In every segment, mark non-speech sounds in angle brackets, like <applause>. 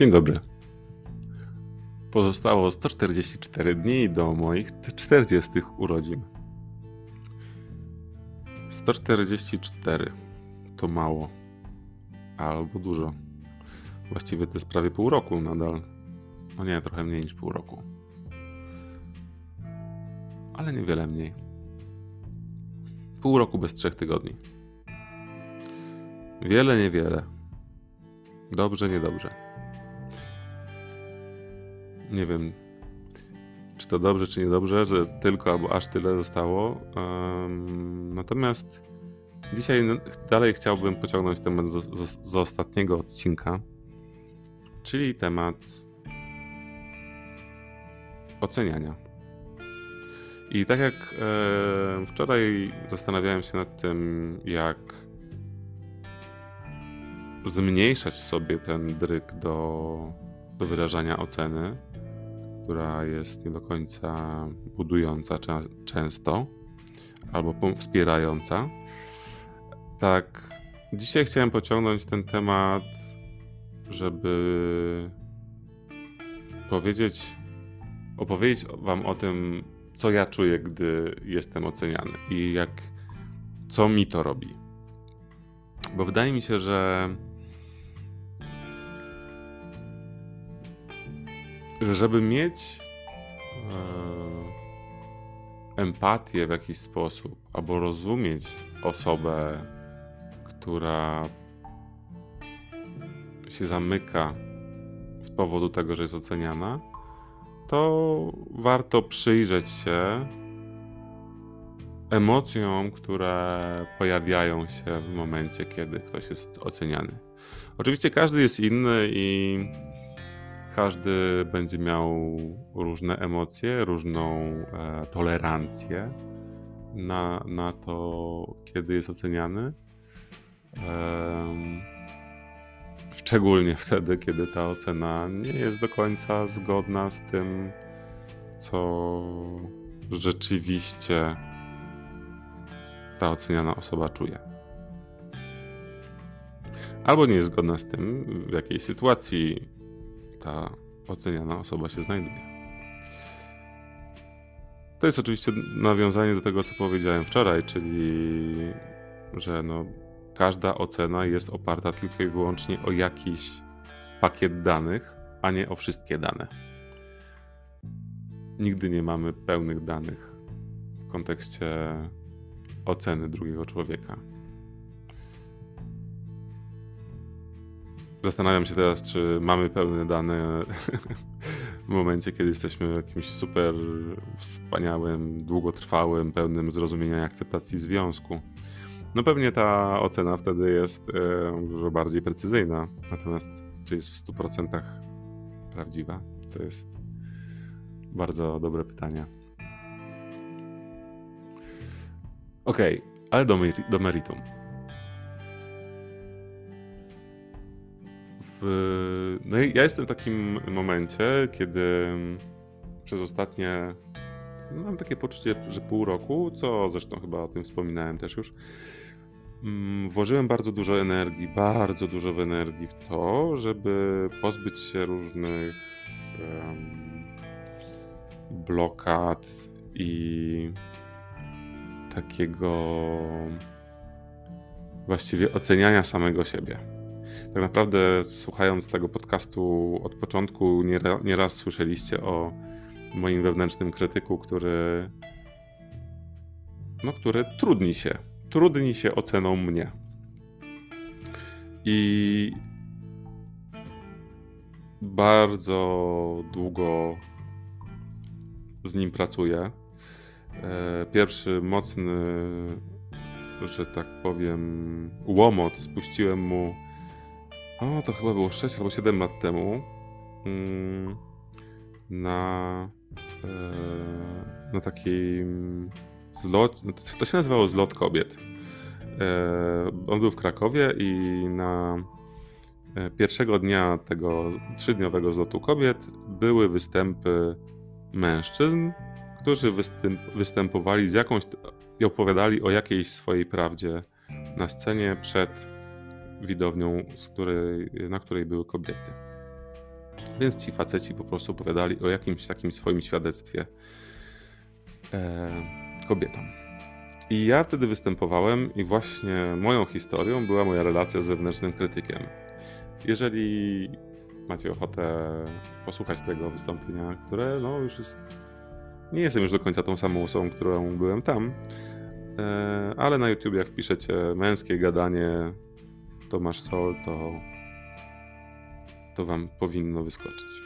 Dzień dobry. Pozostało 144 dni do moich 40 urodzin. 144 to mało albo dużo. Właściwie to jest prawie pół roku nadal. No nie, trochę mniej niż pół roku. Ale niewiele mniej. Pół roku bez trzech tygodni. Wiele, niewiele. Dobrze, niedobrze. Nie wiem, czy to dobrze, czy niedobrze, że tylko albo aż tyle zostało. Um, natomiast dzisiaj dalej chciałbym pociągnąć temat z, z, z ostatniego odcinka, czyli temat oceniania. I tak jak e, wczoraj zastanawiałem się nad tym, jak zmniejszać w sobie ten dryk do, do wyrażania oceny, która jest nie do końca budująca często albo wspierająca. Tak, dzisiaj chciałem pociągnąć ten temat, żeby powiedzieć, opowiedzieć Wam o tym, co ja czuję, gdy jestem oceniany i jak, co mi to robi. Bo wydaje mi się, że że żeby mieć e, empatię w jakiś sposób, albo rozumieć osobę, która się zamyka z powodu tego, że jest oceniana, to warto przyjrzeć się emocjom, które pojawiają się w momencie, kiedy ktoś jest oceniany. Oczywiście każdy jest inny i każdy będzie miał różne emocje, różną e, tolerancję na, na to, kiedy jest oceniany. Szczególnie wtedy, kiedy ta ocena nie jest do końca zgodna z tym, co rzeczywiście ta oceniana osoba czuje. Albo nie jest zgodna z tym, w jakiej sytuacji ta oceniana osoba się znajduje. To jest oczywiście nawiązanie do tego, co powiedziałem wczoraj, czyli że no, każda ocena jest oparta tylko i wyłącznie o jakiś pakiet danych, a nie o wszystkie dane. Nigdy nie mamy pełnych danych w kontekście oceny drugiego człowieka. Zastanawiam się teraz, czy mamy pełne dane <laughs> w momencie, kiedy jesteśmy jakimś super wspaniałym, długotrwałym, pełnym zrozumienia i akceptacji związku. No pewnie ta ocena wtedy jest e, dużo bardziej precyzyjna. Natomiast czy jest w 100% prawdziwa? To jest bardzo dobre pytanie. Okej, okay, ale do, do meritum. W, no ja jestem w takim momencie, kiedy przez ostatnie mam takie poczucie, że pół roku, co zresztą chyba o tym wspominałem też już, mm, włożyłem bardzo dużo energii, bardzo dużo energii w to, żeby pozbyć się różnych um, blokad i takiego właściwie oceniania samego siebie tak naprawdę słuchając tego podcastu od początku nieraz nie słyszeliście o moim wewnętrznym krytyku, który no, który trudni się, trudni się oceną mnie. I bardzo długo z nim pracuję. E, pierwszy mocny, że tak powiem, łomot spuściłem mu o, to chyba było 6 albo 7 lat temu. Mm, na, e, na takim zlot, to się nazywało Zlot Kobiet. E, on był w Krakowie i na e, pierwszego dnia tego trzydniowego zlotu kobiet były występy mężczyzn, którzy występ, występowali z jakąś i opowiadali o jakiejś swojej prawdzie na scenie przed widownią, której, na której były kobiety. Więc ci faceci po prostu opowiadali o jakimś takim swoim świadectwie e, kobietom. I ja wtedy występowałem, i właśnie moją historią była moja relacja z wewnętrznym krytykiem. Jeżeli macie ochotę posłuchać tego wystąpienia, które no już jest. Nie jestem już do końca tą samą osobą, którą byłem tam, e, ale na YouTube, jak wpiszecie męskie gadanie Tomasz Sol, to, to wam powinno wyskoczyć.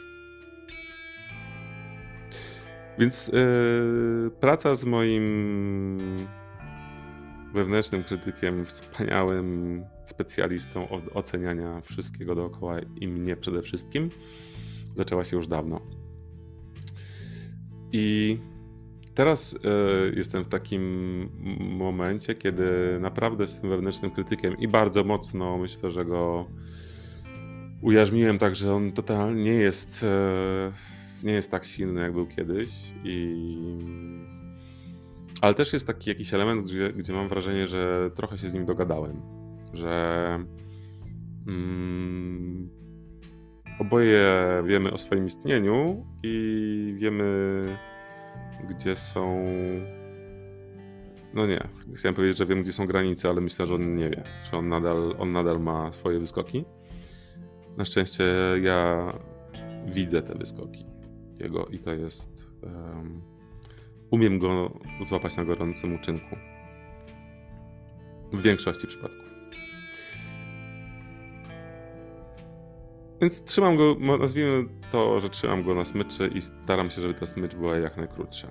Więc yy, praca z moim wewnętrznym krytykiem, wspaniałym specjalistą od oceniania wszystkiego dookoła i mnie przede wszystkim, zaczęła się już dawno. I teraz y, jestem w takim momencie, kiedy naprawdę tym wewnętrznym krytykiem i bardzo mocno myślę, że go ujarzmiłem tak, że on totalnie nie jest, y, nie jest tak silny, jak był kiedyś. I ale też jest taki jakiś element, gdzie, gdzie mam wrażenie, że trochę się z nim dogadałem. Że mm, oboje wiemy o swoim istnieniu i wiemy, gdzie są. No nie, chciałem powiedzieć, że wiem, gdzie są granice, ale myślę, że on nie wie, że on nadal, on nadal ma swoje wyskoki. Na szczęście ja widzę te wyskoki jego i to jest. Um, umiem go złapać na gorącym uczynku. W większości przypadków. Więc trzymam go, nazwijmy to, że trzymam go na smyczy i staram się, żeby ta smycz była jak najkrótsza.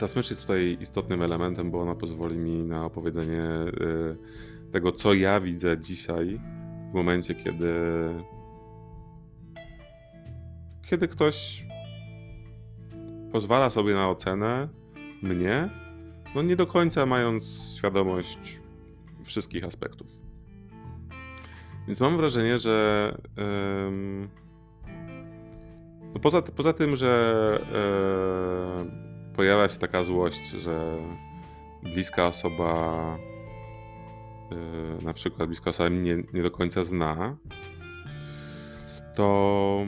Ta smycz jest tutaj istotnym elementem, bo ona pozwoli mi na opowiedzenie y, tego, co ja widzę dzisiaj, w momencie, kiedy kiedy ktoś pozwala sobie na ocenę mnie, no nie do końca mając świadomość wszystkich aspektów. Więc mam wrażenie, że no poza, poza tym, że um, pojawia się taka złość, że bliska osoba, um, na przykład bliska osoba mnie nie, nie do końca zna, to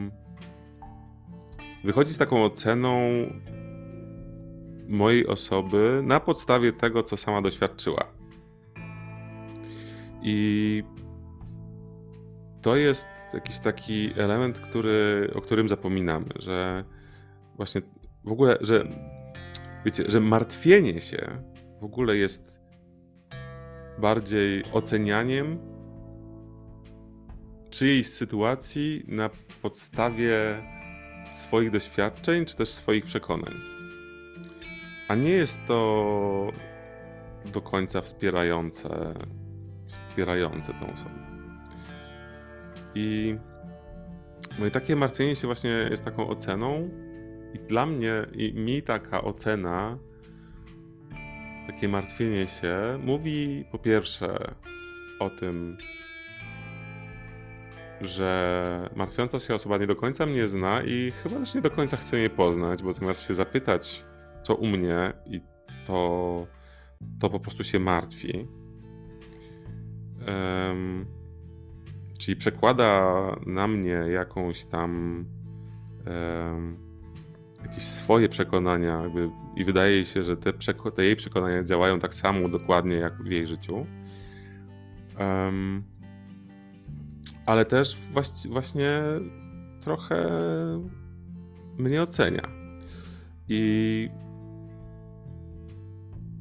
wychodzi z taką oceną mojej osoby na podstawie tego, co sama doświadczyła. I to jest jakiś taki element, który, o którym zapominamy, że właśnie w ogóle, że wiecie, że martwienie się w ogóle jest bardziej ocenianiem czyjejś sytuacji na podstawie swoich doświadczeń, czy też swoich przekonań. A nie jest to do końca wspierające, wspierające tą osobę. I, no i takie martwienie się właśnie jest taką oceną. I dla mnie, i mi taka ocena, takie martwienie się mówi po pierwsze o tym, że martwiąca się osoba nie do końca mnie zna i chyba też nie do końca chce mnie poznać, bo zamiast się zapytać, co u mnie, i to, to po prostu się martwi. Um, czyli przekłada na mnie jakąś tam jakieś swoje przekonania, jakby, i wydaje się, że te, te, jej przekonania działają tak samo dokładnie jak w jej życiu. Ale też właśnie trochę mnie ocenia. I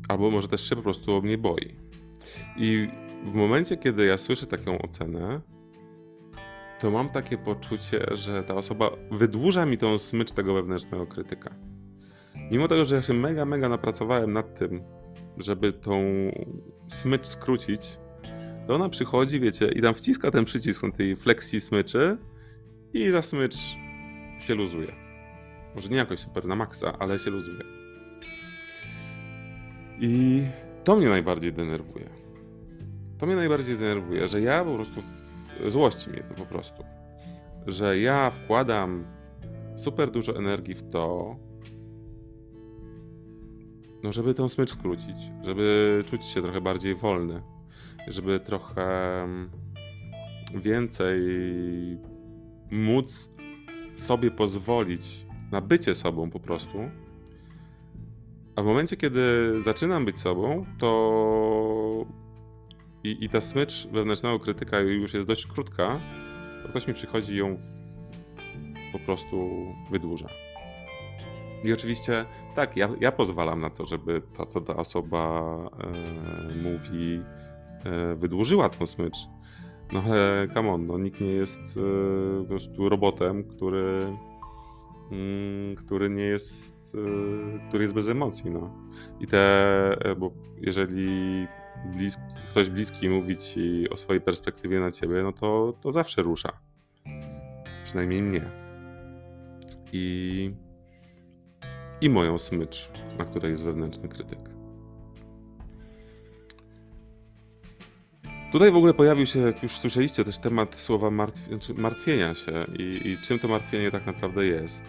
albo może też się po prostu o mnie boi. I w momencie, kiedy ja słyszę taką ocenę, to mam takie poczucie, że ta osoba wydłuża mi tą smycz tego wewnętrznego krytyka. Mimo tego, że ja się mega, mega napracowałem nad tym, żeby tą smycz skrócić, to ona przychodzi, wiecie, i tam wciska ten przycisk na tej flexi smyczy i za smycz się luzuje. Może nie jakoś super na maksa, ale się luzuje. I to mnie najbardziej denerwuje. To mnie najbardziej denerwuje, że ja po prostu złości mnie to po prostu. Że ja wkładam super dużo energii w to, no żeby tą smycz skrócić, żeby czuć się trochę bardziej wolny, żeby trochę więcej móc sobie pozwolić na bycie sobą po prostu. A w momencie, kiedy zaczynam być sobą, to i, i ta smycz wewnętrznego krytyka już jest dość krótka, to ktoś mi przychodzi ją w... po prostu wydłuża. I oczywiście tak, ja, ja pozwalam na to, żeby to, co ta osoba e, mówi, e, wydłużyła tą smycz. No ale come on, no, nikt nie jest e, po prostu robotem, który, mm, który nie jest, e, który jest bez emocji. No. I te, e, bo jeżeli ktoś bliski mówi ci o swojej perspektywie na ciebie, no to, to zawsze rusza. Przynajmniej mnie. I, I moją smycz, na której jest wewnętrzny krytyk. Tutaj w ogóle pojawił się, jak już słyszeliście, też temat słowa martw znaczy martwienia się i, i, czym to martwienie tak naprawdę jest.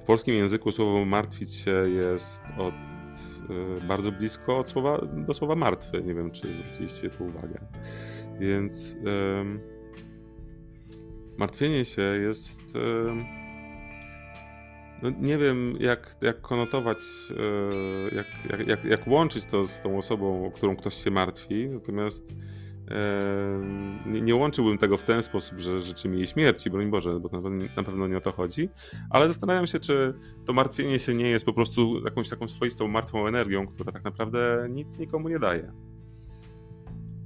W polskim języku słowo martwić się jest od bardzo blisko od słowa, do słowa martwy. Nie wiem, czy zwróciliście tu uwagę. Więc martwienie się jest. no nie wiem, jak, jak konotować, y, jak, jak, jak łączyć to z tą osobą, o którą ktoś się martwi. Natomiast nie, nie, łączyłbym tego w ten sposób, że życzy mi jej śmierci, broń Boże, bo na, na pewno nie o to chodzi, ale zastanawiam się, czy to martwienie się nie jest po prostu jakąś taką swoistą martwą energią, która tak naprawdę nic nikomu nie daje.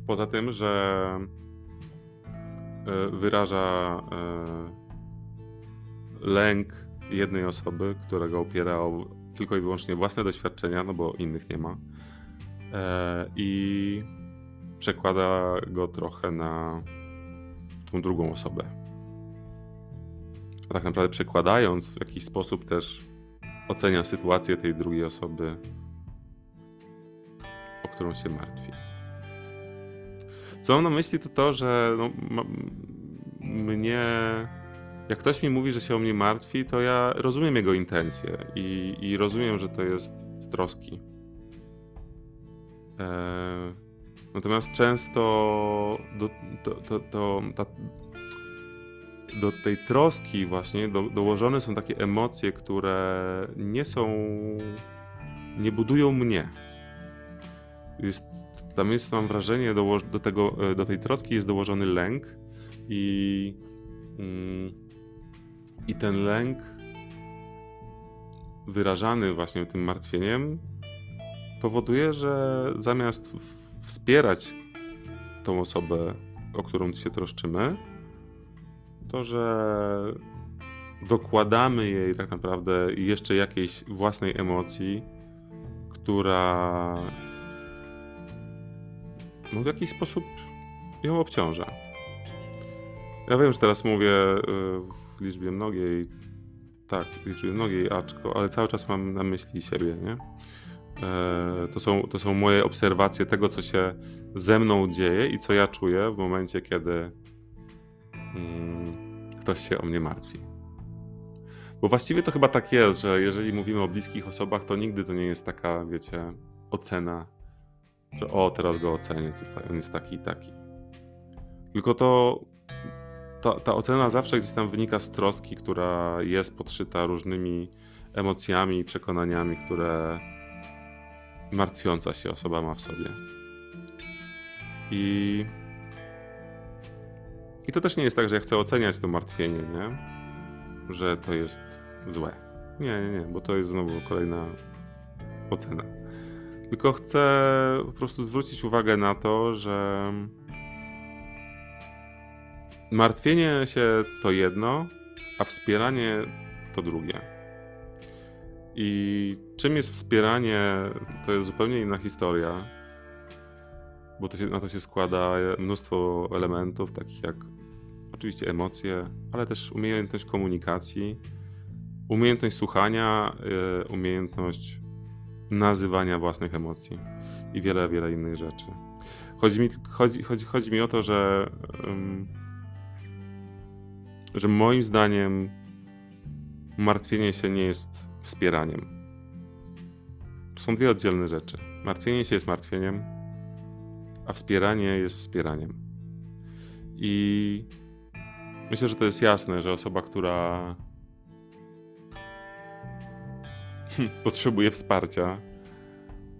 Poza tym, że e, wyraża e, lęk jednej osoby, którego opiera o tylko i wyłącznie własne doświadczenia, no bo innych nie ma. E, I przekłada go trochę na tą drugą osobę. A tak naprawdę przekładając w jakiś sposób też ocenia sytuację tej drugiej osoby, o którą się martwi. Co mam na myśli, to to, że no, mnie. Jak ktoś mi mówi, że się o mnie martwi, to ja rozumiem jego intencje i, i rozumiem, że to jest z troski. Eee, Natomiast często do, do, do, ta, do tej troski właśnie do, dołożone są takie emocje, które nie są, nie budują mnie. Jest, tam jest, mam wrażenie, do, do, tego, do tej troski jest dołożony lęk i, mm, i ten lęk wyrażany właśnie tym martwieniem powoduje, że zamiast wspierać tą osobę, o którą się troszczymy, to że dokładamy jej tak naprawdę jeszcze jakiejś własnej emocji, która no w jakiś sposób ją obciąża. Ja wiem, że teraz mówię y, w liczbie mnogiej, tak, w liczbie mnogiej aczko, ale cały czas mam na myśli siebie, nie? E, to są, to są moje obserwacje tego, co się ze mną dzieje i co ja czuję w momencie, kiedy mm, ktoś się o mnie martwi. Bo właściwie to chyba tak jest, że jeżeli mówimy o bliskich osobach, to nigdy to nie jest taka, wiecie, ocena, że o, teraz go ocenię tutaj, on jest taki i taki. Tylko to ta, ta ocena zawsze gdzieś tam wynika z troski, która jest podszyta różnymi emocjami i przekonaniami, które martwiąca się osoba ma w sobie. I, I to też nie jest tak, że ja chcę oceniać to martwienie, nie? Że to jest złe. Nie, nie, nie, bo to jest znowu kolejna ocena. Tylko chcę po prostu zwrócić uwagę na to, że martwienie się to jedno, a wspieranie to drugie. I czym jest wspieranie, to jest zupełnie inna historia, bo to się, na to się składa mnóstwo elementów, takich jak oczywiście emocje, ale też umiejętność komunikacji, umiejętność słuchania, e, umiejętność nazywania własnych emocji i wiele, wiele innych rzeczy. Chodzi mi, chodzi, chodzi, chodzi mi o to, że, że moim zdaniem martwienie się nie jest wspieraniem. To są dwie oddzielne rzeczy. Martwienie się jest martwieniem, a wspieranie jest wspieraniem. I Myślę, że to jest jasne, że osoba, która <laughs> potrzebuje wsparcia,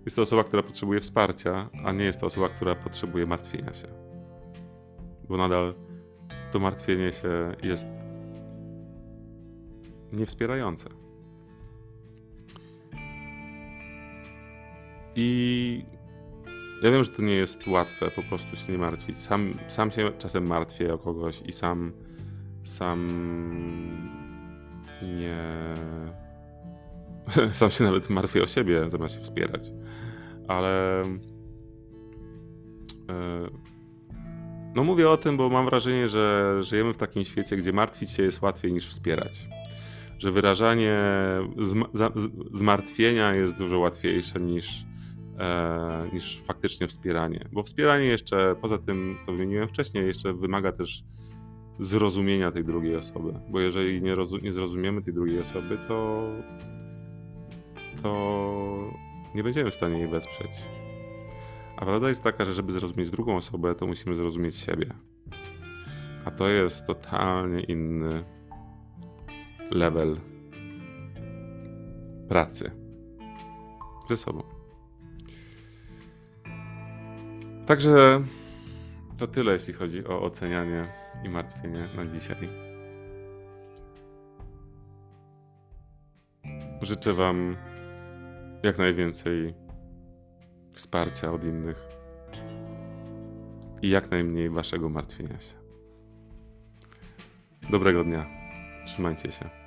jest to osoba, która potrzebuje wsparcia, a nie jest to osoba, która potrzebuje martwienia się. Bo nadal to martwienie się jest niewspierające. I ja wiem, że to nie jest łatwe po prostu się nie martwić. Sam, sam się czasem martwię o kogoś i sam, sam nie. <laughs> Sam się nawet martwię o siebie, zamiast się wspierać. Ale. e, No, mówię o tym, bo mam wrażenie, że żyjemy w takim świecie, gdzie martwić się jest łatwiej niż wspierać. Że wyrażanie zmartwienia jest dużo łatwiejsze niż, e, niż faktycznie wspieranie. Bo wspieranie jeszcze, poza tym, co wymieniłem wcześniej, jeszcze wymaga też zrozumienia tej drugiej osoby. Bo jeżeli nie, nie zrozumiemy tej drugiej osoby, to, to nie będziemy w stanie jej wesprzeć. A prawda jest taka, że żeby zrozumieć drugą osobę, to musimy zrozumieć siebie. A to jest totalnie inny level pracy ze sobą. Także to tyle, jeśli chodzi o ocenianie i martwienie na dzisiaj. Życzę Wam jak najwięcej wsparcia od innych i jak najmniej Waszego martwienia się. Dobrego dnia. Trzymajcie się.